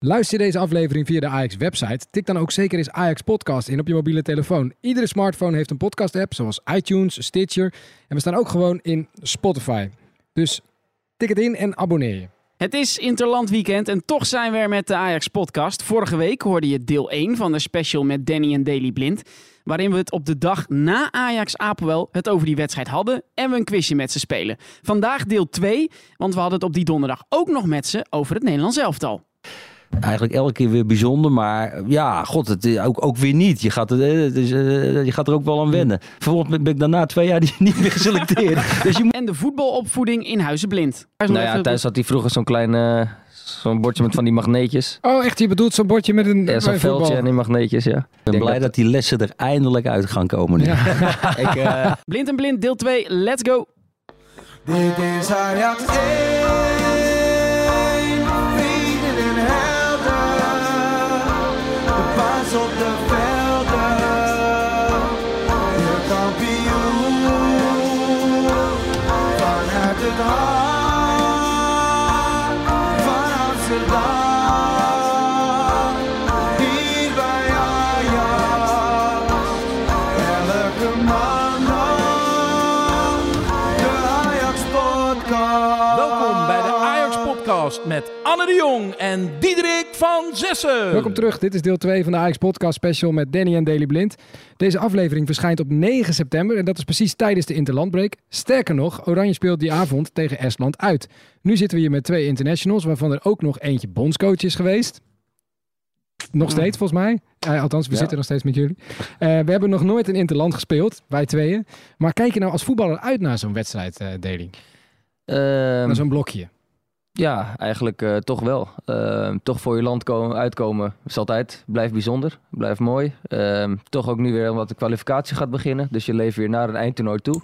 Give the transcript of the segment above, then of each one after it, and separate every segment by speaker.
Speaker 1: Luister deze aflevering via de Ajax website, tik dan ook zeker eens Ajax Podcast in op je mobiele telefoon. Iedere smartphone heeft een podcast app zoals iTunes, Stitcher en we staan ook gewoon in Spotify. Dus tik het in en abonneer je.
Speaker 2: Het is Interland Weekend en toch zijn we er met de Ajax Podcast. Vorige week hoorde je deel 1 van de special met Danny en Daily Blind. Waarin we het op de dag na Ajax Apelwel het over die wedstrijd hadden en we een quizje met ze spelen. Vandaag deel 2, want we hadden het op die donderdag ook nog met ze over het Nederlands elftal.
Speaker 3: Eigenlijk elke keer weer bijzonder, maar ja, god, het is ook, ook weer niet. Je gaat, er, eh, het is, eh, je gaat er ook wel aan wennen. Vervolgens ben ik daarna twee jaar niet meer geselecteerd. dus je moet...
Speaker 2: En de voetbalopvoeding in Huizen Blind.
Speaker 4: Nou ja, thuis had hij vroeger zo'n klein... uh, Zo'n bordje met van die magneetjes.
Speaker 1: Oh, echt? Je bedoelt zo'n bordje met een.
Speaker 4: Ja, zo'n veldje en die magneetjes, ja.
Speaker 3: Ik ben blij dat... die lessen er eindelijk uit gaan komen nu. Ja.
Speaker 2: ik, uh... Blind en blind, deel 2, let's go. Dit is Ajax de
Speaker 5: Jong en Diederik van Zessen.
Speaker 1: Welkom terug. Dit is deel 2 van de Ajax Podcast Special met Danny en Daily Blind. Deze aflevering verschijnt op 9 september en dat is precies tijdens de Interlandbreak. Sterker nog, Oranje speelt die avond tegen Estland uit. Nu zitten we hier met twee internationals, waarvan er ook nog eentje bondscoach is geweest. Nog steeds, volgens mij. Uh, althans, we zitten nog steeds met jullie. Uh, we hebben nog nooit een interland gespeeld, wij tweeën. Maar kijk je nou als voetballer uit naar zo'n wedstrijd, uh, Daily? Uh, naar zo'n blokje.
Speaker 4: Ja, eigenlijk uh, toch wel. Uh, toch voor je land komen, uitkomen is altijd, blijft bijzonder, blijft mooi. Uh, toch ook nu weer omdat de kwalificatie gaat beginnen, dus je leeft weer naar een eindtoernooi toe.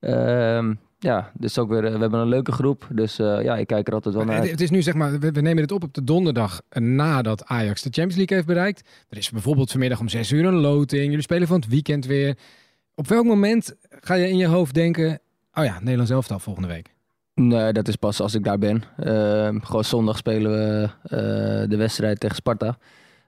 Speaker 4: Ehm, ja, dus ook weer, we hebben een leuke groep, dus eh, ja, ik kijk er altijd wel naar
Speaker 1: uit. Het is nu zeg maar, we, we, nemen dit op op de donderdag nadat Ajax de Champions League heeft bereikt. Er is bijvoorbeeld vanmiddag om zes uur een loting, jullie spelen van het weekend weer. Op welk moment ga je in je hoofd denken, oh ja, Nederlands elftal volgende week?
Speaker 4: Nee, dat is pas als ik daar ben. Uh, gewoon zondag spelen we uh, de wedstrijd tegen Sparta.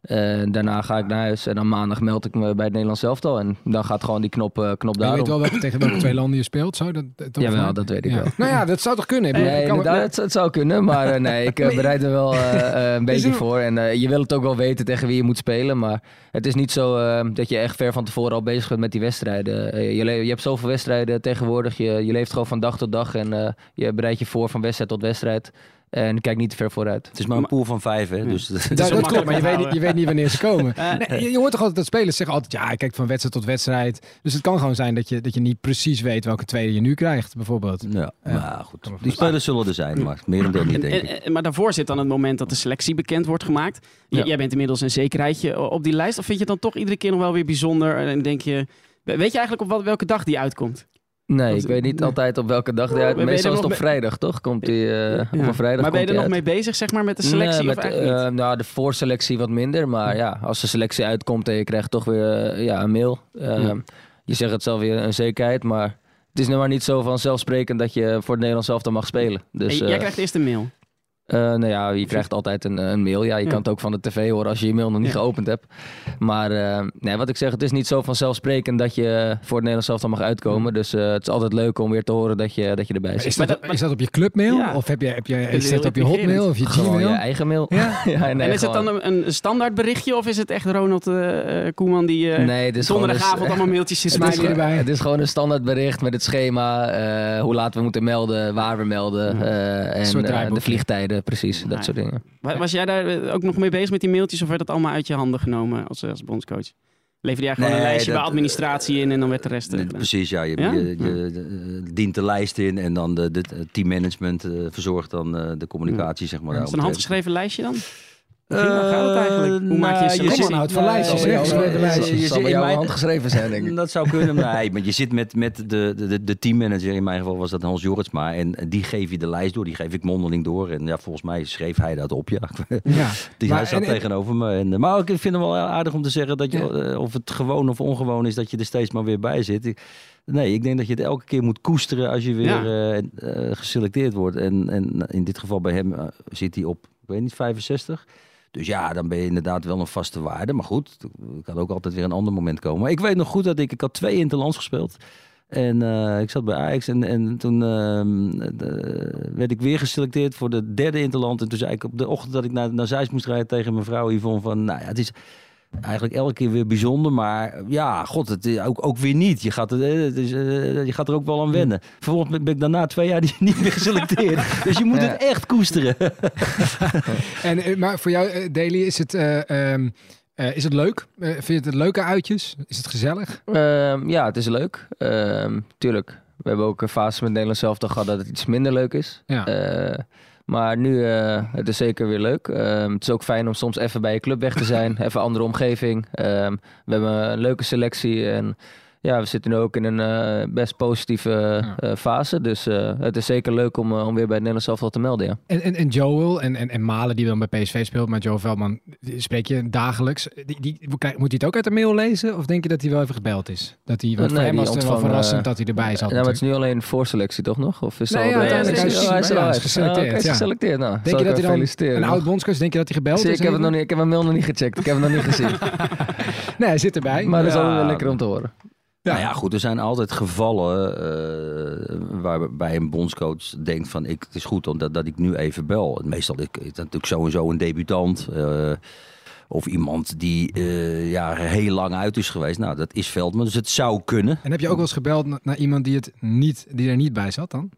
Speaker 4: En daarna ga ik naar huis en dan maandag meld ik me bij het Nederlands elftal. En dan gaat gewoon die knop, uh, knop daarom.
Speaker 1: Je weet wel welke, tegen welke twee landen je speelt? Zo, dat,
Speaker 4: dat Jawel, dat weet ik
Speaker 1: ja.
Speaker 4: wel.
Speaker 1: Nou ja, dat zou toch kunnen?
Speaker 4: Nee, inderdaad, het, het, zou kunnen. Maar uh, nee, ik bereid er wel een beetje voor. En je wil het ook wel weten tegen wie je moet spelen. Maar het is niet zo dat je echt ver van tevoren al bezig bent met die wedstrijden. je, je hebt zoveel wedstrijden tegenwoordig. Je, je leeft gewoon van dag tot dag. En je bereidt je voor van wedstrijd tot wedstrijd. En kijk niet te ver vooruit.
Speaker 3: Het is maar een pool van vijf, hè? Dus
Speaker 1: dat, dat, dat klopt, maar je weet, niet, je weet niet wanneer ze komen. Nee, je, je, hoort toch altijd dat spelers zeggen altijd... ja, kijk van wedstrijd tot wedstrijd. Dus het kan gewoon zijn dat je, dat je niet precies weet welke tweede je nu krijgt, bijvoorbeeld.
Speaker 3: Ja, ja. maar goed. Die spelers zullen er zijn, maar meer dan niet, denk ik.
Speaker 2: maar daarvoor zit dan het moment dat de selectie bekend wordt gemaakt. Ja. Jij bent inmiddels een zekerheidje op die lijst. Of vind je het dan toch iedere keer nog wel weer bijzonder? En denk je... Weet je eigenlijk op wat, welke dag die uitkomt?
Speaker 4: Nee, ik weet niet altijd op welke dag hij uit. Meestal is het op vrijdag, toch? Komt hij uh, ja. op een vrijdag.
Speaker 2: Maar ben je er nog
Speaker 4: uit.
Speaker 2: mee bezig, zeg maar, met de selectie?
Speaker 4: Nee,
Speaker 2: met, of uh,
Speaker 4: nou, de voorselectie wat minder. Maar ja, als de selectie uitkomt en je krijgt toch weer uh, ja, een mail. Ja. Je zegt het zelf weer een zekerheid, maar het is nu maar niet zo vanzelfsprekend dat je voor het Nederlands elftal mag spelen. Dus,
Speaker 2: jij krijgt eerst een mail.
Speaker 4: Uh, nou ja, je krijgt altijd een, een mail. Ja, je ja. kan het ook van de tv horen als je je mail nog niet ja. geopend hebt. Maar uh, nee, wat ik zeg, het is niet zo vanzelfsprekend dat je voor het Nederlands elftal mag uitkomen. Dus uh, het is altijd leuk om weer te horen dat je, dat je erbij zit.
Speaker 1: Is dat, is dat op je clubmail? Of heb je, heb je, is dat op je hotmail of je Gmail?
Speaker 4: je eigen mail.
Speaker 2: Ja? nee, en is gewoon. het dan een, een standaard berichtje of is het echt Ronald Koeman die nee, donderdagavond allemaal mailtjes zit
Speaker 4: het, erbij? Het is gewoon een standaard bericht met het schema, hoe laat we moeten melden, waar we melden en de vliegtijden precies, dat soort dingen.
Speaker 2: Was jij daar ook nog mee bezig met die mailtjes of werd dat allemaal uit je handen genomen als, als bondscoach? Leverde jij gewoon nee, een lijstje dat, bij administratie in en dan werd de rest...
Speaker 3: Nee, precies, ja. Je, ja? je, je, je dient de lijst in en dan de, de teammanagement uh, verzorgt dan uh, de communicatie, zeg maar.
Speaker 2: Is het een handgeschreven lijstje dan? Hoe gaat het eigenlijk? Hoe maak je
Speaker 1: nou, je zit uit van lijstjes?
Speaker 4: Je zit in mijn handgeschreven zijn, denk ik.
Speaker 3: Dat zou kunnen, nee, maar je zit met, met de, de, de teammanager, in mijn geval was dat Hans Jorritsma, en die geef je de lijst door, die geef ik mondeling door. En ja, volgens mij schreef hij dat op, ja. ja die hij zat tegenover me. En, maar ook, ik vind het wel aardig om te zeggen dat je, ja. of het gewoon of ongewoon is, dat je er steeds maar weer bij zit. Nee, ik denk dat je het elke keer moet koesteren als je weer ja. uh, uh, geselecteerd wordt. En, en in dit geval bij hem uh, zit hij op, ik weet niet, 65. Dus ja, dan ben je inderdaad wel een vaste waarde. Maar goed, er kan ook altijd weer een ander moment komen. Maar ik weet nog goed dat ik, ik had twee interlands gespeeld. En uh, ik zat bij Ajax en, en toen uh, werd ik weer geselecteerd voor de derde interland. En toen zei ik op de ochtend dat ik naar, naar moest rijden tegen mijn vrouw Yvonne van... Nou ja, het is eigenlijk elke keer weer bijzonder. Maar ja, god, het is ook, ook weer niet. Je gaat, het is, uh, je gaat er ook wel aan wennen. Vervolgens ben ik daarna twee jaar niet meer geselecteerd. dus je moet het echt koesteren.
Speaker 1: en, maar voor jou, Daily, is het... Um, uh, is het leuk? Uh, vind je het leuke uitjes? Is het gezellig?
Speaker 4: Uh, ja, het is leuk. Ehm, tuurlijk. We hebben ook een fase met Nederland zelf gehad dat het iets minder leuk is. Ja. Maar nu, het is zeker weer leuk. Ehm, het is ook fijn om soms even bij je club weg te zijn. even andere omgeving. Ehm, we hebben een leuke selectie en ja, we zitten nu ook in een uh, best positieve uh, fase. Dus uh, het is zeker leuk om, om weer bij het Nederlands elftal te melden. Ja.
Speaker 1: En, en, en Joel en, en, en Malen, die dan bij PSV speelt, maar Joel Veldman, spreek je dagelijks. Die, die, moet hij het ook uit de mail lezen? Of denk je dat hij wel even gebeld is? Dat hij, want nee, voor hem was het wel verrassend dat hij erbij zat.
Speaker 4: Ja, maar het is nu alleen voorselectie toch nog? Of is
Speaker 1: nee, ja, uiteindelijk
Speaker 4: is,
Speaker 1: hij is, is geselecteerd.
Speaker 4: Oh, is geselecteerd. Nou,
Speaker 1: denk je dat hij dan een oud bondscoach, denk je dat hij gebeld
Speaker 4: Zie,
Speaker 1: is?
Speaker 4: Ik heb, het nog niet, ik heb mijn mail nog niet gecheckt. Ik heb hem nog niet gezien.
Speaker 1: nee, hij zit erbij.
Speaker 4: Maar dat is wel lekker om te horen.
Speaker 3: Ja. Nou ja, goed, er zijn altijd gevallen uh, waarbij een bondscoach denkt van ik, het is goed omdat, dat ik nu even bel. Meestal is het natuurlijk sowieso een debutant. Uh, of iemand die uh, ja, heel lang uit is geweest. Nou, dat is Veldman, dus het zou kunnen.
Speaker 1: En heb je ook wel eens gebeld naar iemand die, het niet, die er niet bij zat dan?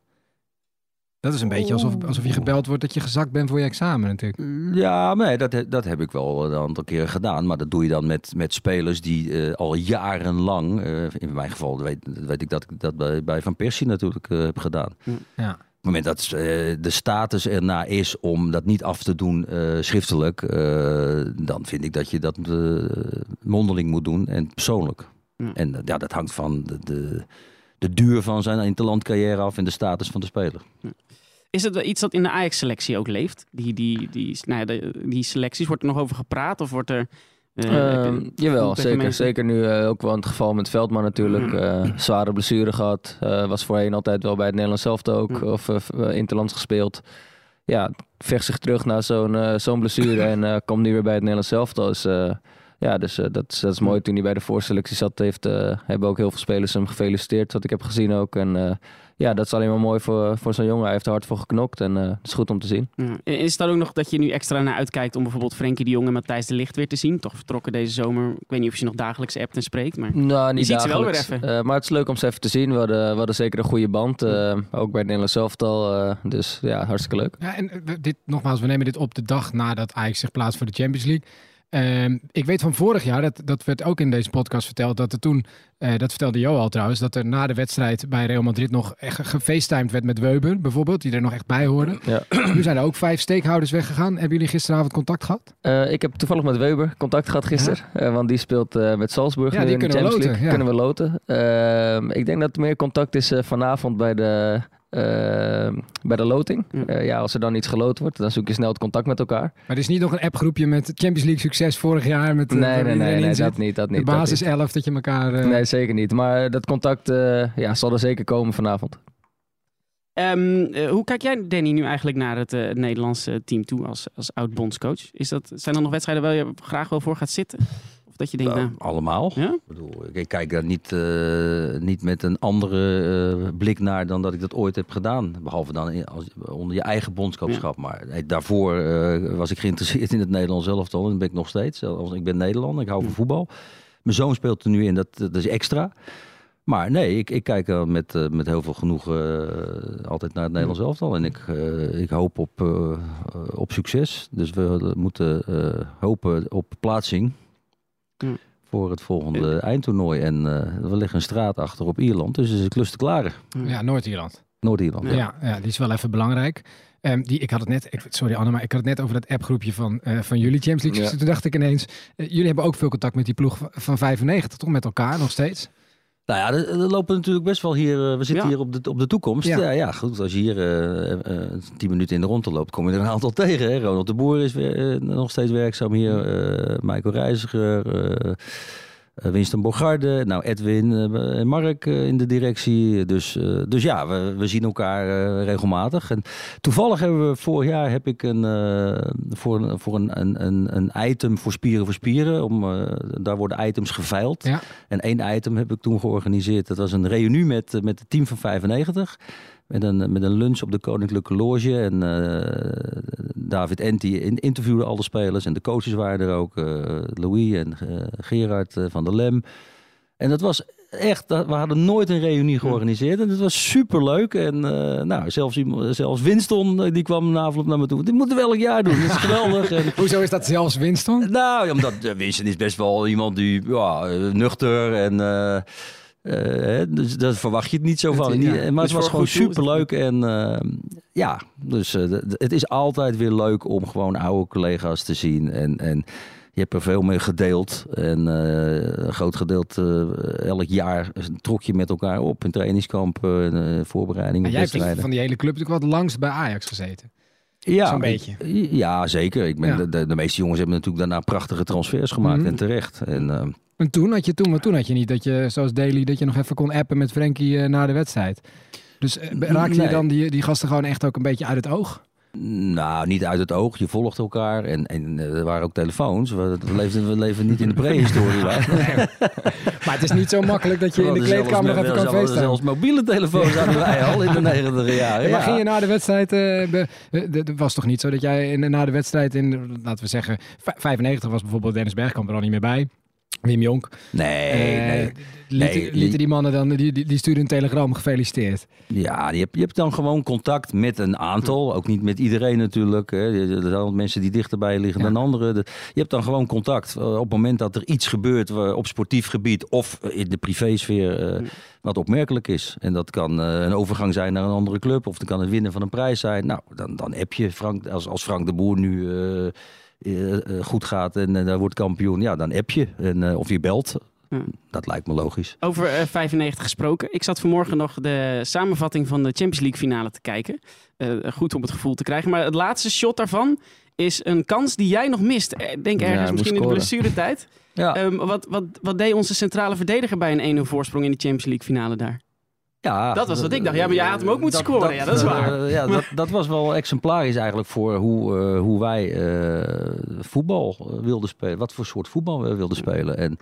Speaker 1: Dat is een beetje alsof, alsof je gebeld wordt dat je gezakt bent voor je examen natuurlijk.
Speaker 3: Ja, nee, dat, dat heb ik wel een aantal keren gedaan. Maar dat doe je dan met, met spelers die uh, al jarenlang, uh, in mijn geval weet, weet ik dat ik dat bij, bij Van Persie natuurlijk uh, heb gedaan. Ja. Op het moment dat de status erna is om dat niet af te doen schriftelijk, dan vind ik dat je dat mondeling moet doen en persoonlijk. Ja. En ja, dat hangt van de, de, de duur van zijn interlandcarrière af en de status van de speler.
Speaker 2: Is het iets dat in de Ajax-selectie ook leeft? Die, die, die, nou ja, de, die selecties, wordt er nog over gepraat? Of wordt er...
Speaker 4: Uh, uh, jawel, zeker, zeker nu uh, ook wel in het geval met Veldman natuurlijk. Mm. zware blessure gehad. was voorheen altijd wel bij het Nederlands zelf ook. Mm. Of interlands gespeeld. Ja, vecht zich terug naar zo'n zo'n blessure en komt nu weer bij het Nederlands zelf. Dus ja, dus dat, dat, is mooi. Toen hij bij de voorselectie zat, heeft, hebben ook heel veel spelers hem gefeliciteerd. Wat ik heb gezien ook. En ja, dat is alleen maar mooi voor, voor zo'n jongen. Hij heeft er hard voor geknokt en uh, het is goed om te zien.
Speaker 2: Ja. Is het dan ook nog dat je nu extra naar uitkijkt om bijvoorbeeld Frenkie de Jong en Matthijs de Licht weer te zien? Toch vertrokken deze zomer. Ik weet niet of je nog dagelijks appt en spreekt, maar
Speaker 4: nou, niet
Speaker 2: je
Speaker 4: ziet
Speaker 2: ze wel weer even.
Speaker 4: Uh, maar het is leuk om ze even te zien. We hadden, we hadden zeker een goede band, uh, ook bij het Nederlands elftal. dus ja, hartstikke leuk.
Speaker 1: Ja, en dit, nogmaals, we nemen dit op de dag nadat Ajax zich plaatst voor de Champions League. Um, ik weet van vorig jaar, dat, dat werd ook in deze podcast verteld, dat er toen, uh, dat vertelde Jo al trouwens, dat er na de wedstrijd bij Real Madrid nog echt gefacetimed werd met Weber bijvoorbeeld, die er nog echt bij hoorde. Ja. nu zijn er ook vijf steekhouders weggegaan. Hebben jullie gisteravond contact gehad?
Speaker 4: Uh, ik heb toevallig met Weber contact gehad gisteren, ja. uh, want die speelt met Salzburg
Speaker 1: ja, die
Speaker 4: in de Champions
Speaker 1: loten,
Speaker 4: League. Kunnen we loten. Ehm, ik denk dat er meer contact is vanavond bij de uh, bij de loting. Ja. Uh, ja. als er dan iets geloot wordt, dan zoek je snel het contact met elkaar. Maar
Speaker 1: er is niet nog een appgroepje met Champions League succes vorig jaar? Met,
Speaker 4: nee, nee, nee, nee dat niet, dat niet.
Speaker 1: De basis 11, dat je elkaar... Uh...
Speaker 4: Nee, zeker niet. Maar dat contact ja, zal er zeker komen vanavond.
Speaker 2: Um, hoe kijk jij, Danny, nu eigenlijk naar het Nederlandse team toe als, als oud-bondscoach? Is dat, zijn er nog wedstrijden waar je graag wel voor gaat zitten? Dat je denkt, nou,
Speaker 3: allemaal.
Speaker 2: Ja?
Speaker 3: Ik, bedoel, ik kijk daar niet, uh, niet met een andere uh, blik naar dan dat ik dat ooit heb gedaan. Behalve dan als, onder je eigen bondskapschap. Ja. Maar daarvoor uh, was ik geïnteresseerd in het Nederlands elftal. En dat ben ik nog steeds. Ik ben Nederlander, ik hou van voetbal. Mijn zoon speelt er nu in, dat, dat is extra. Maar nee, ik, ik kijk uh, met, uh, met heel veel genoegen uh, altijd naar het Nederlands elftal. En ik, ik hoop op, op succes. Dus we moeten hopen op plaatsing voor het volgende eindtoernooi. En we liggen een straat achter op Ierland, dus is de klus te klaren.
Speaker 1: Ja, Noord-Ierland.
Speaker 3: Noord-Ierland, ja.
Speaker 1: ja. Ja, die is wel even belangrijk. Um, die, ik had het net, ik, sorry Anne, maar ik had het net over dat appgroepje van, uh, van jullie Champions League. Ja. Toen dacht ik ineens, uh, jullie hebben ook veel contact met die ploeg van 95, toch? Met elkaar nog steeds?
Speaker 3: Nou ja, er, lopen natuurlijk best wel hier. Uh, we zitten ja. hier op de, op de toekomst. Ja. ja, ja goed. Als je hier uh, uh, tien minuten in de rondte loopt, kom je er een aantal tegen. Hè? Ronald de Boer is weer, nog steeds werkzaam hier. Michael Reiziger. Winston Bogarde, nou Edwin en Mark in de directie. Dus, dus ja, we, we zien elkaar regelmatig. En toevallig hebben we vorig jaar heb ik een, voor, voor een, een, een, een item voor Spieren voor Spieren. Om, daar worden items geveild.
Speaker 1: Ja.
Speaker 3: En één item heb ik toen georganiseerd. Dat was een reunie met, met het team van 95. Met een, met een lunch op de Koninklijke Loge. En uh, David Enti interviewde alle spelers. En de coaches waren er ook. Uh, Louis en uh, Gerard van der Lem. En dat was echt, we hadden nooit een reunie georganiseerd. En het was super leuk. En nou, zelfs, zelfs Winston, die kwam na afloop naar me toe. Dit moeten we elk jaar doen. Dat is geweldig. en,
Speaker 1: Hoezo is dat zelfs Winston?
Speaker 3: Nou, omdat Winston is best wel iemand die ja, nuchter en uh, dus dat verwacht je het niet zo van. Ja, maar het was gewoon superleuk. En uh, ja, dus uh, het is altijd weer leuk om gewoon oude collega's te zien. En, en je hebt er veel mee gedeeld. En een groot gedeelte, elk jaar trok je met elkaar op in trainingskampen, voorbereidingen.
Speaker 1: jij hebt van die hele club natuurlijk wat langst bij Ajax gezeten.
Speaker 3: Ja,
Speaker 1: Zo'n beetje.
Speaker 3: Ja, zeker. Ik ben, ja. De, de, meeste jongens hebben natuurlijk daarna prachtige transfers gemaakt mm -hmm. en terecht. En
Speaker 1: en toen had je toen, maar toen had je niet dat je, zoals Daily, dat je nog even kon appen met Frenkie uh, na de wedstrijd. Dus uh, raakte nee. je dan die, die gasten gewoon echt ook een beetje uit het oog?
Speaker 3: Nou, niet uit het oog. Je volgt elkaar. En, en er waren ook telefoons. We, leven, we leven niet in de prehistorie. nee.
Speaker 1: Maar het is niet zo makkelijk dat je in de kleedkamer nog even kan feesten.
Speaker 3: Zelfs mobiele telefoons hadden wij al in de negentiger jaren.
Speaker 1: Ja, maar ging je na de wedstrijd... Het was toch niet zo dat jij in, na de wedstrijd in, laten we zeggen... 95 was bijvoorbeeld Dennis Bergkamp er al niet meer bij. Wim Jonk.
Speaker 3: Nee, uh, nee.
Speaker 1: Lieten, nee, lieten die mannen dan, die, die, sturen een telegram, gefeliciteerd.
Speaker 3: Ja, je hebt, je hebt dan gewoon contact met een aantal. Ook niet met iedereen natuurlijk. Hè. Er zijn mensen die dichterbij liggen ja. dan anderen. Je hebt dan gewoon contact. Op het moment dat er iets gebeurt op sportief gebied of in de privésfeer uh, wat opmerkelijk is. En dat kan uh, een overgang zijn naar een andere club. Of het kan het winnen van een prijs zijn. Nou, dan, dan heb je Frank, als, als Frank de Boer nu... Uh, goed gaat en uh, daar wordt kampioen, ja, dan app je. En, of je belt. Ja. Dat lijkt me logisch.
Speaker 2: Over 95 gesproken. Ik zat vanmorgen nog de samenvatting van de Champions League finale te kijken. goed om het gevoel te krijgen. Maar het laatste shot daarvan is een kans die jij nog mist. Denk ergens ja, misschien in de blessuretijd. ja. Um, wat, wat, wat deed onze centrale verdediger bij een 1-0 voorsprong in de Champions League finale daar?
Speaker 3: Ja,
Speaker 2: dat was wat ik dacht. Ja, maar jij had hem ook moeten scoren. Dat, ja, dat is waar.
Speaker 3: Uh, ja, dat, dat, was wel exemplarisch eigenlijk voor hoe, uh, hoe wij uh, voetbal wilden spelen. Wat voor soort voetbal we wilden spelen. En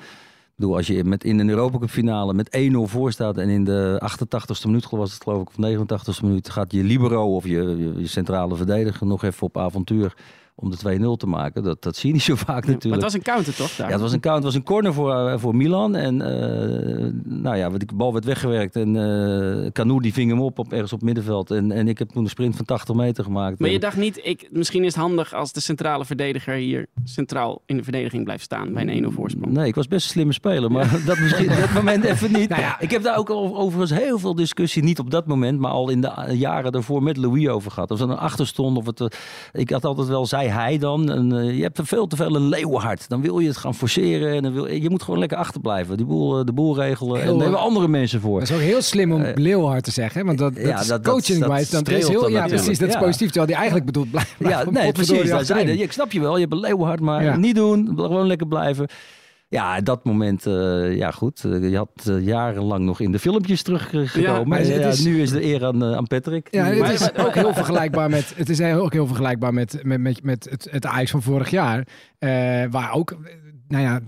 Speaker 3: bedoel, als je met, in een Europa Cup finale met 1-0 voor staat en in de 88ste minuut was het geloof ik, of 89ste minuut, gaat je libero of je, je centrale verdediger nog even op avontuur om de 2-0 te maken. Dat, dat zie je niet zo vaak natuurlijk. Maar
Speaker 2: het was een counter toch? Daar?
Speaker 3: Ja, het was een counter. Het was een corner voor, uh, voor Milan. En uh, nou ja, de bal werd weggewerkt. En uh, die ving hem op, op ergens op het middenveld. En, en ik heb toen een sprint van 80 meter gemaakt.
Speaker 2: Maar je dacht niet, ik, misschien is het handig als de centrale verdediger hier centraal in de verdediging blijft staan bij een 1-0 voorsprong.
Speaker 3: Nee, ik was best een slimme speler. Maar ja. dat misschien dat moment even niet. Nou ja. Ik heb daar ook overigens heel veel discussie, niet op dat moment, maar al in de jaren daarvoor met Louis over gehad. Of er een achterstond. Of het, ik had altijd wel, zei hij dan. En, uh, je hebt er veel te veel een leeuwenhart. Dan wil je het gaan forceren. En dan wil, je moet gewoon lekker achterblijven. Die boel, de boel regelen. En daar hebben we andere mensen voor.
Speaker 1: Dat is ook heel slim om leeuwenhart te zeggen. Want dat, dat ja, is dat, coaching dat. Dat, is heel, ja, precies. Dat is positief. Terwijl die eigenlijk bedoelt blijven.
Speaker 3: Ja, nee, precies. Dat ik snap je wel. Je hebt een leeuwenhart. Maar niet doen. Gewoon lekker blijven. Ja, dat moment, uh, ja goed. Uh, je had uh, jarenlang nog in de filmpjes teruggekomen. Ja, ja, is, nu is de eer aan, aan Patrick.
Speaker 1: Ja, het is ook heel vergelijkbaar met. Het is ook heel vergelijkbaar met, met, met, met het, het Ajax van vorig jaar. waar ook. Nou ja,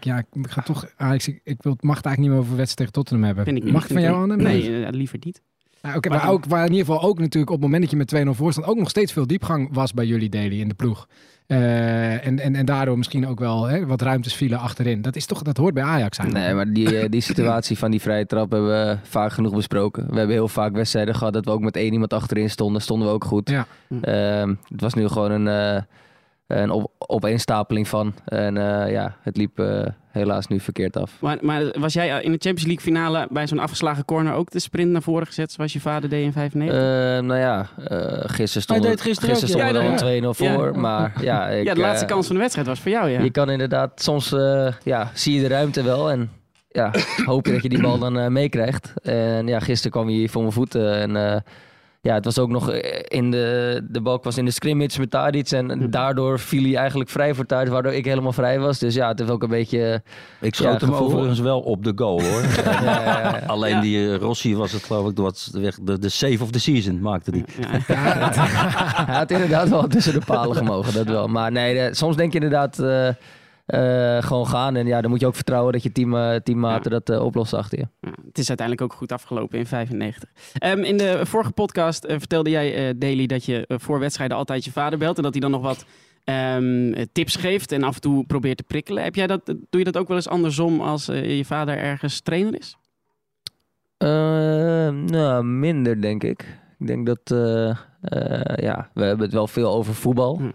Speaker 1: ja, ik ga toch. Ajax, ik, ik wil, mag het eigenlijk niet meer over wedstrijd tegen Tottenham hebben.
Speaker 2: Vind ik
Speaker 1: mag het van jou, Anne?
Speaker 2: Nee, nee liever niet.
Speaker 1: Nou, okay, maar, maar ook, waar in ieder geval ook natuurlijk op het moment dat je met 2-0 voor stond, ook nog steeds veel diepgang was bij jullie Daily in de ploeg. Uh, en, en, en daardoor misschien ook wel hè, wat ruimtes vielen achterin. Dat, is toch, dat hoort bij Ajax eigenlijk.
Speaker 4: Nee, maar die, die situatie van die vrije trap hebben we vaak genoeg besproken. We hebben heel vaak wedstrijden gehad dat we ook met één iemand achterin stonden. Stonden we ook goed. Ja. Uh, het was nu gewoon een, uh, een op, opeenstapeling van. En ja, het liep helaas nu verkeerd af.
Speaker 2: Maar, maar, was jij in de Champions League finale bij zo'n afgeslagen corner ook de sprint naar voren gezet zoals je vader deed in 95?
Speaker 4: Uh, nou ja, uh, gisteren stond Hij deed gisteren, gisteren stond er al 2-0 voor. Ja. Maar ja, ik,
Speaker 2: ja, de laatste uh, kans van de wedstrijd was voor jou. Ja.
Speaker 4: Je kan inderdaad, soms ja, zie je de ruimte wel en ja, hoop je dat je die bal dan meekrijgt. En ja, gisteren kwam hij voor mijn voeten en ja, het was ook nog in de, de balk was in de scrimmage met Tadic. En
Speaker 2: Hm.
Speaker 4: daardoor viel hij eigenlijk vrij voor Tadic, waardoor ik helemaal vrij was. Dus ja, het heeft ook een beetje...
Speaker 3: Ik schoot
Speaker 4: Ja,
Speaker 3: hem
Speaker 4: gevoel.
Speaker 3: overigens wel op de goal hoor.
Speaker 4: ja, ja, ja.
Speaker 3: Alleen
Speaker 2: Ja.
Speaker 3: die eh, Rossi was het geloof ik, wat, de, de save of the season maakte die.
Speaker 2: Ja.
Speaker 4: Hij had inderdaad wel tussen de palen gemogen, dat wel. Maar nee, de- soms denk je inderdaad eh, eh, gewoon gaan. En ja, dan moet je ook vertrouwen dat je team, eh, teammaten dat eh, oplost achter je.
Speaker 2: Ja, het is uiteindelijk ook goed afgelopen in 95. Ehm, in de vorige podcast vertelde jij, Daily, dat je voor wedstrijden altijd je vader belt. En dat hij dan nog wat ehm, eh, tips geeft en af en toe probeert te prikkelen. Heb jij dat, doe je dat ook wel eens andersom als je vader ergens trainer is?
Speaker 4: Nou, minder denk ik. Ik denk dat, ja, we hebben het wel veel over voetbal.
Speaker 2: Hm.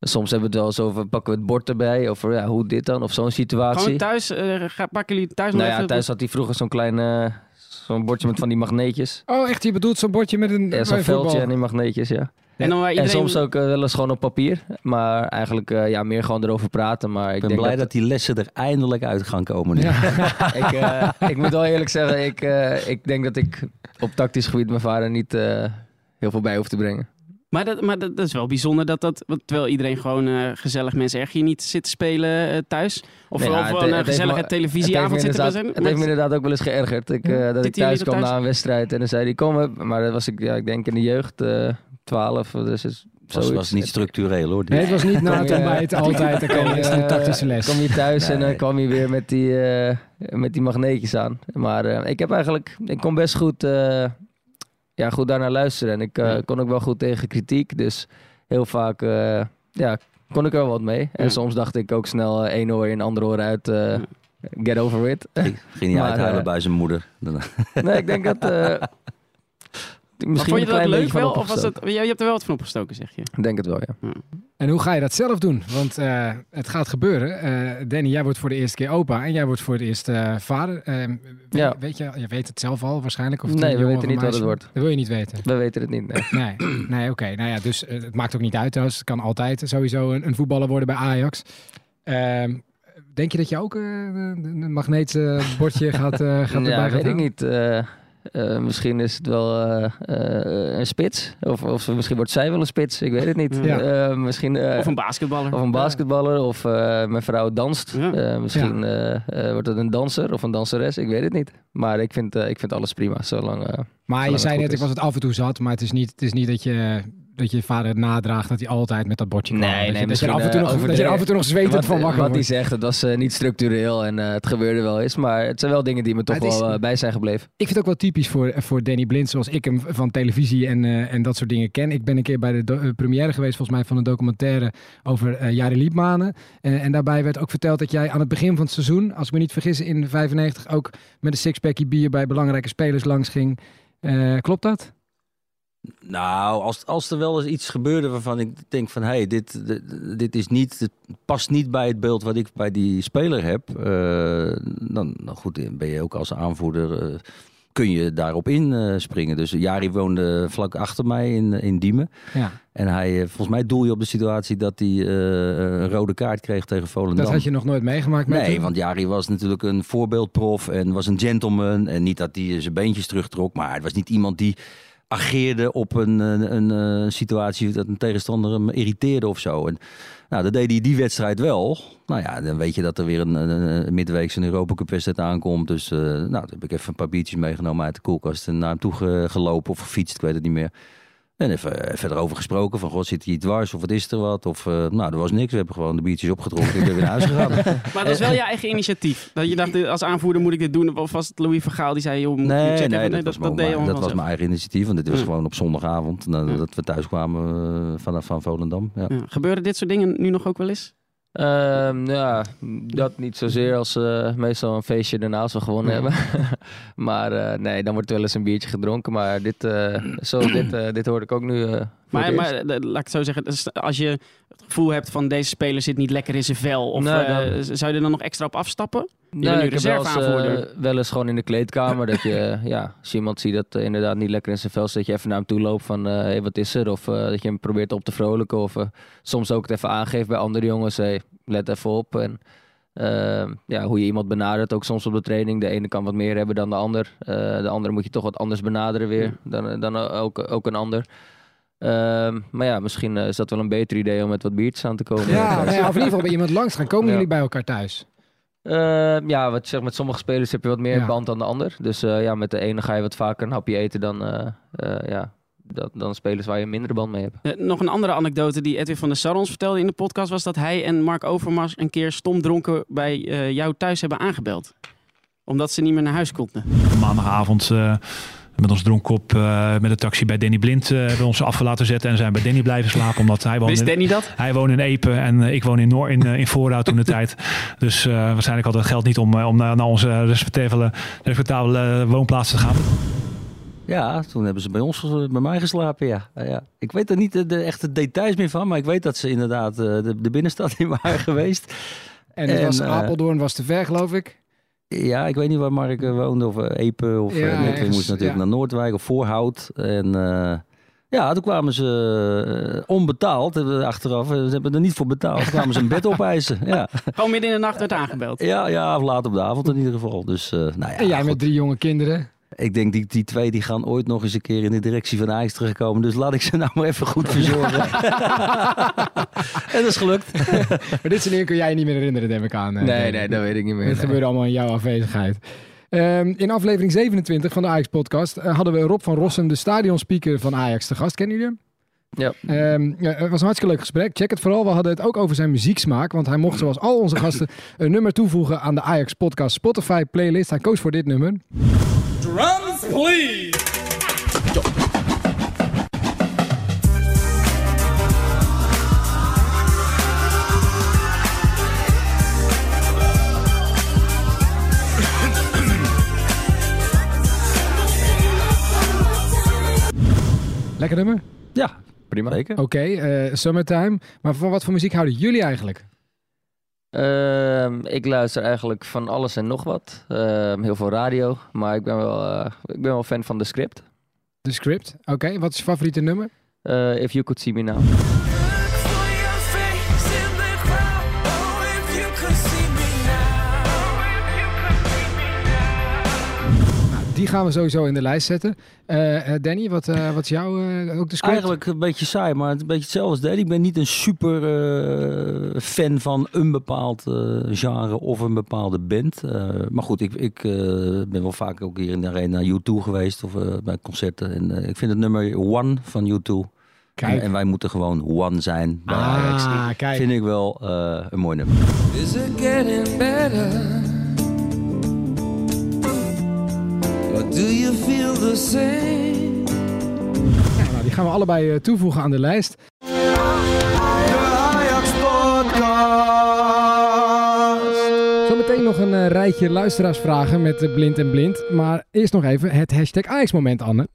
Speaker 4: Soms hebben we het wel eens over, pakken we het bord erbij, over ja, hoe dit dan, of zo'n situatie.
Speaker 2: Gewoon thuis, eh, pakken jullie thuis nog
Speaker 4: nou ja,
Speaker 2: even...
Speaker 4: thuis had hij vroeger zo'n klein, eh, zo'n bordje met van die magneetjes.
Speaker 1: Oh, echt? Je bedoelt zo'n bordje met een...
Speaker 4: Ja, zo'n veldje en die magneetjes, ja.
Speaker 2: En, dan
Speaker 4: soms ook eh, wel eens gewoon op papier. Maar eigenlijk eh, ja, meer gewoon erover praten. Maar ik,
Speaker 3: Ik ben
Speaker 4: denk
Speaker 3: blij
Speaker 4: dat,
Speaker 3: dat die lessen er eindelijk uit gaan komen nu.
Speaker 4: ik, eh, ik moet wel eerlijk zeggen, ik, eh, ik denk dat ik op tactisch gebied mijn vader niet eh, heel veel bij hoef te brengen.
Speaker 2: Maar, dat, maar dat, dat is wel bijzonder dat dat... Terwijl iedereen gewoon eh, gezellig mensen erg hier niet zit te spelen eh, thuis. Of,
Speaker 4: Nee, nou, het-
Speaker 2: een
Speaker 4: het heeft
Speaker 2: gezellige televisieavond zitten.
Speaker 4: inderdaad- Het heeft me inderdaad ook wel eens geërgerd. Ik, eh, dat ik thuis kwam
Speaker 2: thuis?
Speaker 4: na een wedstrijd en dan zei hij, kom op. Maar dat was ik, ja, ik denk in de jeugd, eh 12. Dus het,
Speaker 3: was, niet structureel hoor.
Speaker 1: Nee, het was niet na
Speaker 4: Kom
Speaker 1: het altijd. Dan kwam je een tactische les.
Speaker 4: Kom je thuis en dan kwam je weer met die, eh, met die magneetjes aan. Maar eh, ik heb eigenlijk, ik kon best goed, eh, ja, goed daarnaar luisteren. En ik eh,
Speaker 2: Ja.
Speaker 4: kon ook wel goed tegen kritiek. Dus heel vaak, eh, ja, kon ik er wel wat mee. En
Speaker 2: Ja.
Speaker 4: soms dacht ik ook snel eh, één oor in, ander oor uit. Get over it.
Speaker 3: Ging, ging niet
Speaker 4: Maar,
Speaker 3: uithuilen bij zijn moeder.
Speaker 4: Nee, ik denk dat... misschien
Speaker 2: vond je
Speaker 4: een
Speaker 2: dat leuk wel? Of was het, je, je hebt er wel wat van opgestoken, zeg je.
Speaker 4: Ik denk het wel, ja.
Speaker 1: En hoe ga je dat zelf doen? Want eh, het gaat gebeuren. Eh, Danny, jij wordt voor de eerste keer opa en jij wordt voor het eerst eh, vader. Weet,
Speaker 4: Ja.
Speaker 1: weet je, je weet het zelf al waarschijnlijk? Of
Speaker 4: Nee, we weten niet wat het wordt.
Speaker 1: Dat wil je niet weten.
Speaker 4: We weten het niet, nee.
Speaker 1: Nee, nee oké. Nou ja, dus het maakt ook niet uit trouwens. Het kan altijd sowieso een, een voetballer worden bij Ajax. Ehm, denk je dat je ook een magneetbordje gaat, eh gaat erbij
Speaker 4: ja,
Speaker 1: gaan
Speaker 4: weet ik
Speaker 1: gaan?
Speaker 4: niet. Eh, misschien is het wel eh, eh, een spits. Of, of misschien wordt zij wel een spits. Ik weet het niet.
Speaker 1: Ja.
Speaker 4: Eh, misschien, eh,
Speaker 2: Of een basketballer.
Speaker 4: of een basketballer. Of eh, mijn vrouw danst.
Speaker 2: Ja.
Speaker 4: Eh, misschien wordt het een danser of een danseres. Ik weet het niet. Maar ik vind, ik vind alles prima. Zolang, eh,
Speaker 1: Maar je zei
Speaker 4: het
Speaker 1: net, ik was het af en toe zat. Maar het is niet, het is niet dat je dat je vader nadraagt dat hij altijd met dat bordje kwam.
Speaker 4: Nee,
Speaker 1: dat je,
Speaker 4: nee,
Speaker 1: dat je af en toe
Speaker 4: eh,
Speaker 1: nog, dat je er
Speaker 4: overdreven.
Speaker 1: af en toe nog zwetend van wakker
Speaker 4: wat hij zegt, het was eh, niet structureel en eh, het gebeurde wel eens. Maar het zijn wel dingen die me toch
Speaker 1: is-
Speaker 4: wel eh, bij zijn gebleven.
Speaker 1: Ik vind het ook wel typisch voor, voor Danny Blind, zoals ik hem van televisie en, eh, en dat soort dingen ken. Ik ben een keer bij de do- eh, première geweest, volgens mij, van een documentaire over eh Jari Liepmanen. En, en daarbij werd ook verteld dat jij aan het begin van het seizoen, als ik me niet vergis, in 95 ook met een sixpackje bier bij belangrijke spelers langs ging. Eh, klopt dat?
Speaker 3: Nou, als, als er wel eens iets gebeurde waarvan ik denk van... hé, hey, dit, dit, dit is niet, past niet bij het beeld wat ik bij die speler heb... eh, dan, dan goed, ben je ook als aanvoerder... eh, kun je daarop inspringen. dus Jari woonde vlak achter mij in, in Diemen.
Speaker 1: Ja,
Speaker 3: En hij, eh, volgens mij doel je op de situatie dat hij eh, een rode kaart kreeg tegen Volendam.
Speaker 1: dat had je nog nooit meegemaakt met
Speaker 3: Nee,
Speaker 1: hem?
Speaker 3: want Jari was natuurlijk een voorbeeldprof en was een gentleman. En niet dat hij zijn beentjes terugtrok, maar het was niet iemand die ageerde op een, een, een, een situatie dat een tegenstander hem irriteerde of zo. En nou, dat deed hij die wedstrijd wel. Nou ja, dan weet je dat er weer een, een, een Europa Cup wedstrijd aankomt. Dus eh, nou, heb ik even een paar biertjes meegenomen uit de koelkast en naar hem toe ge- gelopen of gefietst, ik weet het niet meer. En even, even erover gesproken van, god, zit hij dwars of wat is er wat? Of, eh, nou, er was niks. We hebben gewoon de biertjes opgedronken en ik ben weer naar huis gegaan.
Speaker 2: Maar dat is wel je eigen initiatief. Dat je dacht, als aanvoerder moet ik dit doen. Of was het Louis Vergaal die zei, joh, moet je
Speaker 3: Nee,
Speaker 2: checken?
Speaker 3: nee,
Speaker 2: Nee,
Speaker 3: dat, was,
Speaker 2: dat, je
Speaker 3: mijn- dat was mijn eigen initiatief. Want dit was
Speaker 2: Ja.
Speaker 3: gewoon op zondagavond nou,
Speaker 2: Ja.
Speaker 3: dat we thuis kwamen eh, vanaf van Volendam. Ja.
Speaker 2: Ja. Gebeuren dit soort dingen nu nog ook wel eens?
Speaker 4: Ehm, ja, dat niet zozeer als eh, meestal een feestje daarnaast we gewonnen
Speaker 2: Ja.
Speaker 4: hebben. maar eh, nee, dan wordt wel eens een biertje gedronken. Maar dit, eh, zo, dit, dit hoorde ik ook nu.
Speaker 2: Maar, maar eh, laat ik het zo zeggen, als je het gevoel hebt van deze speler zit niet lekker in zijn vel. Of eh, zou je er dan nog extra op afstappen?
Speaker 4: Nee,
Speaker 2: nu
Speaker 4: ik heb wel eens, eh, wel eens gewoon in de kleedkamer dat je, ja, als je iemand ziet dat inderdaad niet lekker in zijn vel zit, dat je even naar hem toe loopt van, hey, wat is er? Of dat je hem probeert op te vrolijken. Of soms ook het even aangeeft bij andere jongens, hey, let even op. En Ehm, ja, hoe je iemand benadert, ook soms op de training. De ene kan wat meer hebben dan de ander. de andere moet je toch wat anders benaderen weer dan, dan ook, ook een ander. Ehm, maar ja, misschien is dat wel een beter idee om met wat biertjes aan te komen.
Speaker 1: Ja, of in ieder geval bij iemand langs gaan. Komen jullie bij elkaar thuis?
Speaker 4: Uh, ja, wat zeg, met sommige spelers heb je wat meer band dan de ander. Dus uh, ja, met de ene ga je wat vaker een hapje eten dan, uh, ja, dat, dan spelers waar je minder band mee hebt.
Speaker 2: nog een andere anekdote die Edwin van der Sar ons vertelde in de podcast... was dat hij en Mark Overmars een keer stom dronken bij jou thuis hebben aangebeld. Omdat ze niet meer naar huis konden.
Speaker 6: Maandagavond met ons dronkkop uh, met de taxi bij Danny Blind uh, hebben ons af laten zetten en zijn bij Danny blijven slapen. Omdat hij woont
Speaker 2: Wist Danny dat?
Speaker 6: Hij woont in Epe en uh, ik woon in, Noor, in, in Voorhout toen de tijd. Dus waarschijnlijk had het geld niet om, om naar, naar onze respectabele, respectabele woonplaats te gaan.
Speaker 3: Ja, toen hebben ze bij ons, bij mij geslapen, ja. ja. Ik weet er niet de, de, echte details meer van, maar ik weet dat ze inderdaad de, de binnenstad in waren geweest.
Speaker 1: En het was Apeldoorn was te ver, geloof ik.
Speaker 3: Ja, ik weet niet waar Mark uh, woonde, of uh, Epe, of ja, uh, we moesten natuurlijk naar Noordwijk of Voorhout. En ja, toen kwamen ze onbetaald, achteraf, ze hebben er niet voor betaald, toen kwamen ze een bed opeisen. Ja.
Speaker 2: Gewoon midden in de nacht werd aangebeld?
Speaker 3: Ja, ja, of laat op de avond in ieder geval. Dus, nou ja,
Speaker 1: en jij met drie jonge kinderen?
Speaker 3: Ik denk die, die twee die gaan ooit nog eens een keer in de directie van Ajax terugkomen. Dus laat ik ze nou maar even goed verzorgen. en dat is gelukt.
Speaker 1: maar dit soort kun jij je niet meer herinneren, denk ik aan.
Speaker 4: Nee, nee, dat weet ik niet meer.
Speaker 1: Het gebeurde allemaal in jouw afwezigheid. Um, in aflevering 27 van de Ajax-podcast uh, hadden we Rob van Rossum, de stadionspeaker van Ajax, te gast. Kennen jullie hem?
Speaker 4: Ja.
Speaker 1: Um, ja. Het was een hartstikke leuk gesprek. Check het vooral. We hadden het ook over zijn muzieksmaak. Want hij mocht, zoals al onze gasten, een nummer toevoegen aan de Ajax-podcast Spotify playlist. Hij koos voor dit nummer. Please! Lekker nummer?
Speaker 3: Ja, prima.
Speaker 1: Oké, okay, uh, eh, Summertime. Maar van wat voor muziek houden jullie eigenlijk?
Speaker 4: Uh, ik luister eigenlijk van alles en nog wat. Uh, heel veel radio, maar ik ben wel, uh, ik ben wel fan van de script.
Speaker 1: De script, oké. Wat is je favoriete nummer?
Speaker 4: Uh, If You Could See Me Now.
Speaker 1: Die gaan we sowieso in de lijst zetten. Uh, Danny, wat, uh, wat is jouw ook de script?
Speaker 3: Eigenlijk een beetje saai, maar het een beetje hetzelfde als Danny. Ik ben niet een super fan van een bepaald genre of een bepaalde band. maar goed, ik, ik ben wel vaak ook hier in de arena naar U2 geweest of bij concerten. En ik vind het nummer One van U2. Kijk. En wij moeten gewoon one zijn. Bij ah, kijk. Vind ik wel een mooi nummer. Is it getting better?
Speaker 1: Do you feel the same? Ja, nou, die gaan we allebei uh, toevoegen aan de lijst. Zometeen nog een uh, rijtje luisteraarsvragen met uh, Blind en Blind. Maar eerst nog even het hashtag Ajax-moment, Anne.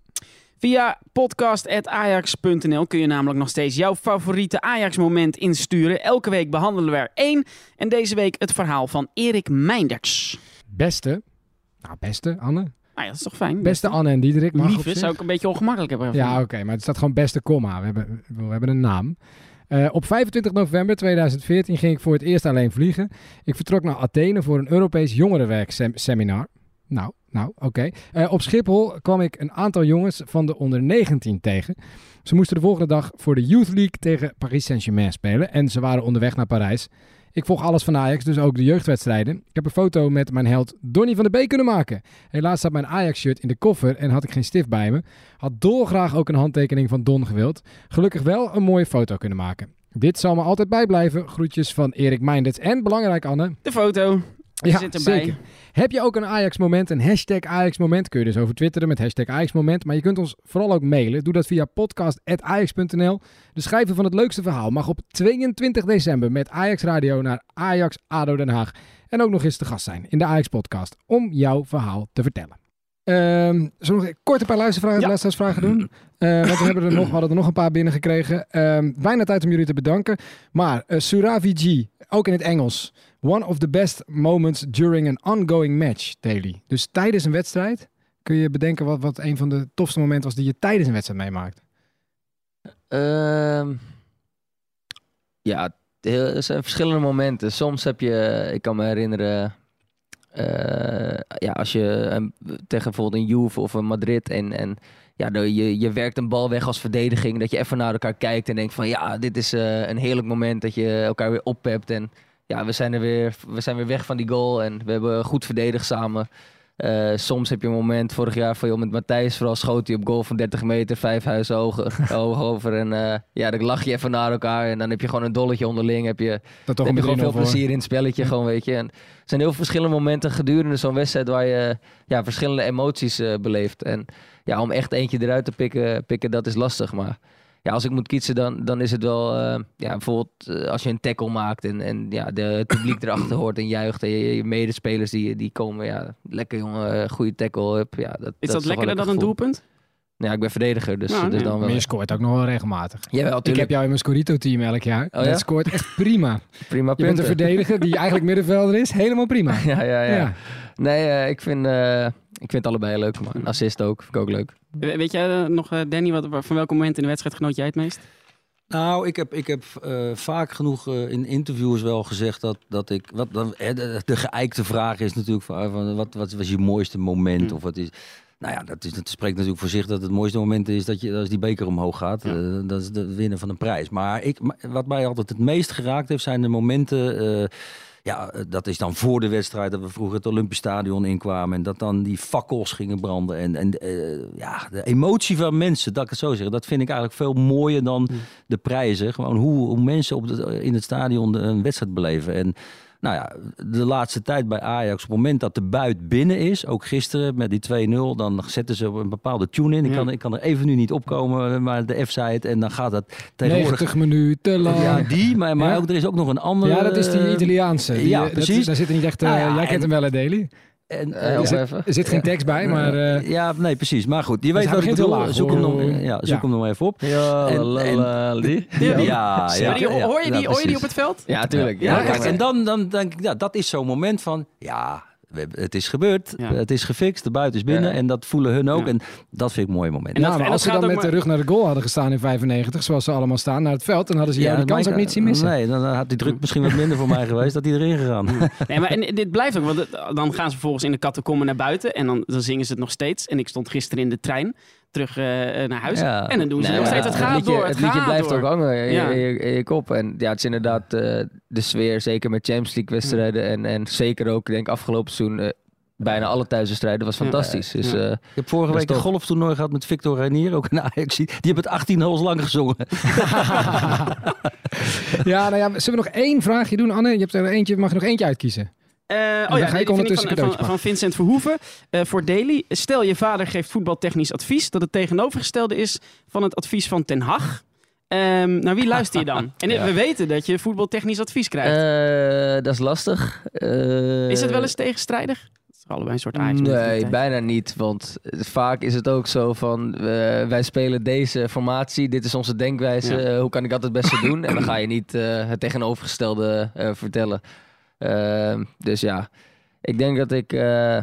Speaker 2: Via podcast.ajax.nl kun je namelijk nog steeds jouw favoriete Ajax-moment insturen. Elke week behandelen we er één. En deze week het verhaal van Erik Meinders.
Speaker 1: Beste? Nou, beste, Anne.
Speaker 2: Nou ja, dat is toch fijn.
Speaker 1: Beste Anne en Diederik. Mag
Speaker 2: Lieve zou ik een beetje ongemakkelijk hebben.
Speaker 1: Ja, oké, maar het staat gewoon beste komma. We hebben, we hebben een naam. Uh, op 25 november 2014 ging ik voor het eerst alleen vliegen. Ik vertrok naar Athene voor een Europees jongerenwerkseminar. Nou, nou, oké. Uh, op Schiphol kwam ik een aantal jongens van de onder 19 tegen. Ze moesten de volgende dag voor de Youth League tegen Paris Saint-Germain spelen. En ze waren onderweg naar Parijs. Ik volg alles van Ajax, dus ook de jeugdwedstrijden. Ik heb een foto met mijn held Donny van de Beek kunnen maken. Helaas zat mijn Ajax-shirt in de koffer en had ik geen stift bij me. Had dolgraag ook een handtekening van Don gewild. Gelukkig wel een mooie foto kunnen maken. Dit zal me altijd bijblijven. Groetjes van Erik Meindert. En belangrijk, Anne.
Speaker 2: De foto. Ja, zit erbij. Zeker.
Speaker 1: Heb je ook een Ajax-moment, een hashtag Ajax-moment? Kun je dus over twitteren met hashtag Ajax-moment. Maar je kunt ons vooral ook mailen. Doe dat via podcast.ajax.nl. De schrijver van het leukste verhaal mag op 22 december met Ajax Radio naar Ajax ADO Den Haag. En ook nog eens te gast zijn in de Ajax-podcast om jouw verhaal te vertellen. Um, zullen we nog kort een paar luistervragen, ja. luisteraarsvragen doen? Uh, want we, hebben er nog, we hadden er nog een paar binnengekregen. Um, bijna tijd om jullie te bedanken. Maar uh, Suravi G, ook in het Engels. One of the best moments during an ongoing match, Daily. Dus tijdens een wedstrijd kun je bedenken wat, wat een van de tofste momenten was die je tijdens een wedstrijd meemaakt.
Speaker 4: Uh, ja, er zijn verschillende momenten. Soms heb je, ik kan me herinneren, uh, ja, als je tegen bijvoorbeeld een Juve of een Madrid en, en ja, je, je werkt een bal weg als verdediging, dat je even naar elkaar kijkt en denkt van ja, dit is uh, een heerlijk moment dat je elkaar weer oppept en ja, we zijn er weer, we zijn weer weg van die goal en we hebben goed verdedigd samen. Uh, soms heb je een moment, vorig jaar van joh, met Matthijs vooral schoot hij op goal van 30 meter, vijf huizen hoog, over. En uh, ja, dan lach je even naar elkaar en dan heb je gewoon een dolletje onderling. Heb je,
Speaker 1: dat toch
Speaker 4: heb
Speaker 1: je
Speaker 4: gewoon veel plezier in het spelletje, gewoon weet je. En er zijn heel verschillende momenten gedurende zo'n wedstrijd waar je ja, verschillende emoties uh, beleeft. En ja, om echt eentje eruit te pikken, pikken dat is lastig. Maar ja, als ik moet kiezen, dan, dan is het wel uh, ja, bijvoorbeeld uh, als je een tackle maakt en, en ja, de, het publiek erachter hoort en juicht en je, je medespelers die, die komen, ja, lekker jongen, goede tackle. Up, ja, dat,
Speaker 2: is
Speaker 4: dat,
Speaker 2: dat lekkerder dan een doelpunt?
Speaker 4: Ja, ik ben verdediger, dus,
Speaker 2: Nou,
Speaker 4: dus
Speaker 2: nee.
Speaker 4: dan wel.
Speaker 1: Maar je scoort ook nog wel regelmatig.
Speaker 4: Jawel,
Speaker 1: Ik
Speaker 4: tuurlijk.
Speaker 1: heb jou in mijn Scorito-team elk jaar.
Speaker 4: Oh, ja?
Speaker 1: Dat scoort echt prima.
Speaker 4: Prima
Speaker 1: Je bent
Speaker 4: punten.
Speaker 1: een verdediger die eigenlijk middenvelder is. Helemaal prima.
Speaker 4: ja, ja, ja.
Speaker 1: Ja.
Speaker 4: Nee, eh, ik, vind, eh, ik vind allebei leuk, maar een assist ook, vind ik ook leuk.
Speaker 2: We- Weet jij eh, nog, eh, Danny, wat, van welk moment in de wedstrijd genoot jij het meest?
Speaker 3: Nou, ik heb, ik heb eh, vaak genoeg in interviews wel gezegd dat, dat ik. Wat, dan, hè, de, de geëikte vraag is natuurlijk: van, van, wat, wat was je mooiste moment?
Speaker 2: Hm.
Speaker 3: Of wat is. Nou ja, dat, is, dat spreekt natuurlijk voor zich dat het mooiste moment is dat je als die beker omhoog gaat.
Speaker 2: Ja.
Speaker 3: Eh, dat is de winnen van een prijs. Maar ik, wat mij altijd het meest geraakt heeft, zijn de momenten. eh, ja, eh, dat is dan voor de wedstrijd dat we vroeger het Olympisch Stadion inkwamen. En dat dan die fakkels gingen branden. En, en ja, de emotie van mensen, dat ik het zo zeg. Dat vind ik eigenlijk veel mooier dan de prijzen. Gewoon hoe, hoe mensen op de, in het stadion de- een wedstrijd beleven. En nou ja, de laatste tijd bij Ajax, op het moment dat de buit binnen is, ook gisteren met die 2-0, dan zetten ze een bepaalde tune in. Ik,
Speaker 2: Ja.
Speaker 3: kan, ik kan er even nu niet opkomen, maar de F zei het. En dan gaat dat tegenwoordig...
Speaker 1: 90 minuten lang.
Speaker 3: Ja, die, maar, maar
Speaker 1: Ja.
Speaker 3: ook, er is ook nog een andere...
Speaker 1: Ja, dat is die Italiaanse. Die,
Speaker 3: ja,
Speaker 1: eh, dat-
Speaker 3: precies.
Speaker 1: daar zit er niet echt... eh,
Speaker 3: Nou ja,
Speaker 1: jij kent
Speaker 3: en-
Speaker 1: hem wel, hè, Daily?
Speaker 3: En,
Speaker 4: Eh,
Speaker 3: eh, het-
Speaker 4: even.
Speaker 1: Er zit geen tekst bij, maar... eh,
Speaker 3: ja, nee, precies. Maar goed, je
Speaker 1: Dus
Speaker 3: weet wat ik bedoel.
Speaker 1: laag.
Speaker 3: Zoek hem nog, ja, zoek
Speaker 1: Ja.
Speaker 3: hem nog even op.
Speaker 4: Ja,
Speaker 3: En-
Speaker 4: la,
Speaker 3: en-
Speaker 4: la, die.
Speaker 3: Ja, ja,
Speaker 2: hoor je die,
Speaker 3: ja,
Speaker 2: hoor je die op het veld?
Speaker 4: Ja, tuurlijk.
Speaker 3: Ja, en dan, dan denk ik, ja, dat is zo'n moment van, ja, het is gebeurd,
Speaker 2: Ja.
Speaker 3: het is gefixt, de buiten is binnen
Speaker 4: Ja.
Speaker 3: en dat voelen hun ook.
Speaker 2: Ja.
Speaker 3: En dat vind ik een mooi moment.
Speaker 2: En
Speaker 1: ja,
Speaker 2: dat-
Speaker 1: maar
Speaker 2: en
Speaker 1: als ze dan met de rug naar de goal hadden gestaan in 95, zoals ze allemaal staan, naar het veld, dan hadden ze jou die kans ook niet zien missen.
Speaker 3: Nee, dan had die druk misschien wat minder voor mij geweest, dat hij erin gegaan.
Speaker 2: Nee, maar en dit blijft ook, want dan gaan ze vervolgens in de catacomben naar buiten en dan, dan zingen ze het nog steeds. En ik stond gisteren in de trein terug eh, naar huis
Speaker 3: Ja.
Speaker 2: en dan doen ze
Speaker 4: Nee,
Speaker 2: nog steeds. Het gaat
Speaker 4: liedje,
Speaker 2: door, het,
Speaker 4: het liedje
Speaker 2: gaat
Speaker 4: blijft
Speaker 2: door.
Speaker 4: ook hangen in,
Speaker 2: Ja.
Speaker 4: in je, in je kop. En ja, het is inderdaad eh, de sfeer, zeker met Champions League wedstrijden. En, en zeker ook, ik denk afgelopen seizoen, eh, bijna alle thuiswedstrijden was
Speaker 2: Ja.
Speaker 4: fantastisch. Dus
Speaker 2: Ja.
Speaker 4: eh,
Speaker 3: Ik heb vorige week een golftoernooi gehad met Victor Reinier, ook een Ajax. Die hebben het 18 holes lang gezongen.
Speaker 1: Ja, nou ja, zullen we nog één vraagje doen, Anne? Je hebt er eentje, mag je nog eentje uitkiezen?
Speaker 2: Eh, oh ja,
Speaker 1: ga ik ondertussen
Speaker 2: van, van, van Vincent Verhoeven eh, voor Daily. Stel je vader geeft voetbaltechnisch advies dat het tegenovergestelde is van het advies van Ten Hag. Ehm naar wie luister je dan? En
Speaker 3: Ja.
Speaker 2: we weten dat je voetbaltechnisch advies krijgt.
Speaker 4: eh, dat is lastig.
Speaker 2: Is het wel eens tegenstrijdig? Allebei een soort Ajax.
Speaker 4: Nee, bijna niet. Want vaak is het ook zo van... wij spelen deze formatie, dit is onze denkwijze.
Speaker 2: Ja.
Speaker 4: hoe kan ik dat het beste doen? En dan ga je niet het tegenovergestelde vertellen. Ehm, dus ja, ik denk dat ik... eh,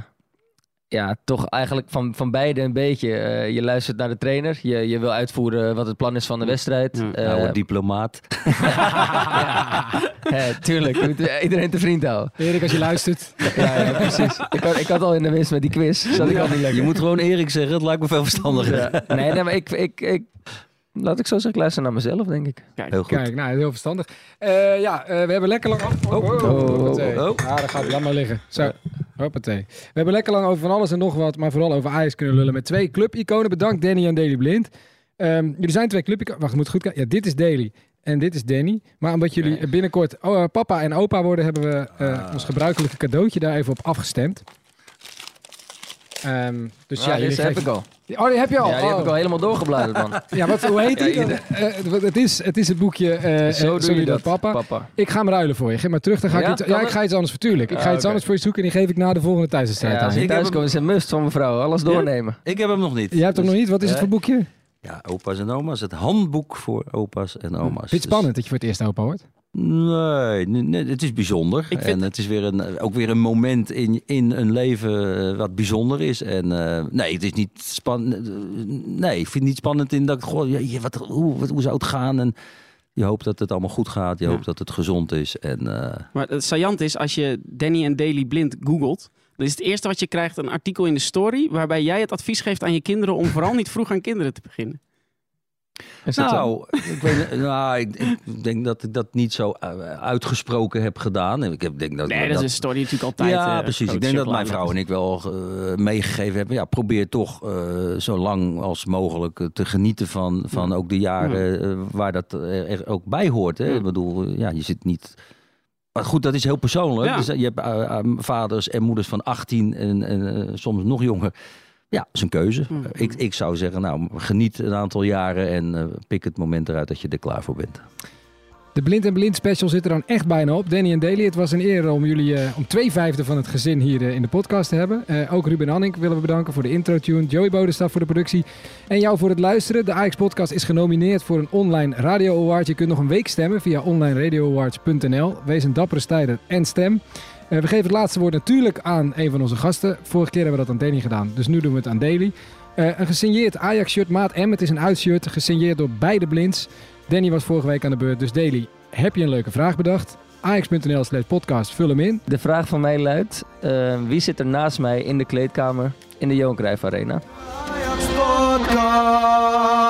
Speaker 4: ja, toch eigenlijk van, van beide een beetje. Eh, je luistert naar de trainer. Je, je wil uitvoeren wat het plan is van de wedstrijd.
Speaker 2: Ja.
Speaker 4: Eh,
Speaker 3: nou, diplomaat.
Speaker 4: ja, tuurlijk, je moet iedereen te vriend houden.
Speaker 1: Erik, als je luistert.
Speaker 4: Ja, ja precies. Ik had, ik had al in de winst met die quiz. Zat ik al niet lekker.
Speaker 3: Je moet gewoon Erik zeggen, het lijkt me veel verstandiger.
Speaker 4: Ja. Nee, nee, maar ik, ik, ik, laat ik zo zeggen, ik luister naar mezelf, denk ik.
Speaker 2: Kijk,
Speaker 3: Heel goed.
Speaker 1: Kijk, nou, heel verstandig. Eh, ja, eh, we hebben lekker lang... Oh, oh, oh,
Speaker 4: oh,
Speaker 3: oh.
Speaker 1: Ja, daar gaat het. Laat maar liggen. Zo, hoppatee. We hebben lekker lang over van alles en nog wat, maar vooral over Ajax kunnen lullen met twee clubiconen. Bedankt Danny en Daily Blind. Ehm, jullie zijn twee clubiconen. Wacht, ik moet goed kijken. Ja, dit is Daily en dit is Danny. Maar omdat jullie binnenkort oh, eh, papa en opa worden, hebben we eh,
Speaker 3: Ah.
Speaker 1: ons gebruikelijke cadeautje daar even op afgestemd. Ehm, dus ja,
Speaker 4: Ja,
Speaker 1: jullie
Speaker 4: deze heb ik al.
Speaker 1: Oh, die heb je al?
Speaker 4: Ja, die heb
Speaker 1: Oh.
Speaker 4: ik al helemaal doorgebladerd, man.
Speaker 1: Ja, wat, hoe heet die?
Speaker 4: ieder-
Speaker 1: Eh, het, is, het is het boekje eh eh,
Speaker 4: Zo doe je dat,
Speaker 1: Papa.
Speaker 4: papa.
Speaker 1: Ik ga hem ruilen voor je. Geef maar terug, dan ga ik
Speaker 4: Ja?
Speaker 1: iets...
Speaker 4: Kan
Speaker 1: Ja, ik ga iets anders voor, tuurlijk. Ik ga
Speaker 4: Ah,
Speaker 1: iets anders voor je zoeken en die geef ik na de volgende thuiswedstrijd
Speaker 4: Ja,
Speaker 1: aan
Speaker 4: als
Speaker 1: je.
Speaker 4: je
Speaker 3: Ik
Speaker 4: thuis komt is een must van mevrouw. Alles doornemen.
Speaker 3: Ik heb hem nog niet.
Speaker 1: Jij hebt hem
Speaker 3: Dus-
Speaker 1: nog niet? Wat is het voor boekje?
Speaker 3: Ja, opa's en oma's. Het handboek voor opa's en oma's.
Speaker 1: Vind je het
Speaker 3: Dus-
Speaker 1: spannend dat je voor het eerst opa hoort?
Speaker 3: Nee, nee, het is bijzonder.
Speaker 2: Vind-
Speaker 3: En het is weer een, ook weer een moment in, in een leven eh, wat bijzonder is. En eh, nee, het is niet spannend. Nee, ik vind het niet spannend in dat ik gewoon, ja, wat, hoe, wat, hoe zou het gaan? En Je hoopt dat het allemaal goed gaat. Je hoopt dat het gezond is. En,
Speaker 2: Maar het saillant is, als je Danny en Daily blind googelt... dan is het eerste wat je krijgt een artikel in de story... waarbij jij het advies geeft aan je kinderen... om vooral niet vroeg aan kinderen te beginnen
Speaker 3: nou, ik, weet, nou ik, ik, denk dat ik dat niet zo eh, uitgesproken heb gedaan. Ik heb, denk dat,
Speaker 2: nee, dat, is een story natuurlijk altijd.
Speaker 3: Ja, uh, precies. Ik denk dat mijn vrouw en ik wel uh, meegegeven hebben. Ja, probeer toch zo lang als mogelijk te genieten van, van ook de jaren waar dat er ook bij hoort. Hè? Ik bedoel, ja, je zit niet... Maar goed, dat is heel persoonlijk. Dus, je hebt vaders en moeders van 18 en, en soms nog jonger. Ja, dat is een keuze. Mm. Ik, ik zou zeggen, nou, geniet een aantal jaren en uh, pik het moment eruit dat je er klaar voor bent.
Speaker 1: De Blind en Blind special zit er dan echt bijna op. Danny en Daly, het was een eer om jullie uh, om twee vijfde van het gezin hier uh, in de podcast te hebben. Uh, ook Ruben Anning willen we bedanken voor de intro-tune. Joey Bodestaf voor de productie. En jou voor het luisteren. De AX podcast is genomineerd voor een online radio award. Je kunt nog een week stemmen via onlineradioawards.nl. Wees een dappere stijder en stem. Uh, we geven het laatste woord natuurlijk aan een van onze gasten. Vorige keer hebben we dat aan Danny gedaan, dus nu doen we het aan Daly. Uh, een gesigneerd Ajax-shirt, maat M. Het is een uitshirt, gesigneerd door beide blinds. Danny was vorige week aan de beurt, dus Daly, heb je een leuke vraag bedacht? Ajax.nl slash podcast, vul hem in.
Speaker 4: De vraag van mij luidt, uh, wie zit er naast mij in de kleedkamer in de Johan Cruijff Arena? Ajax Podcast.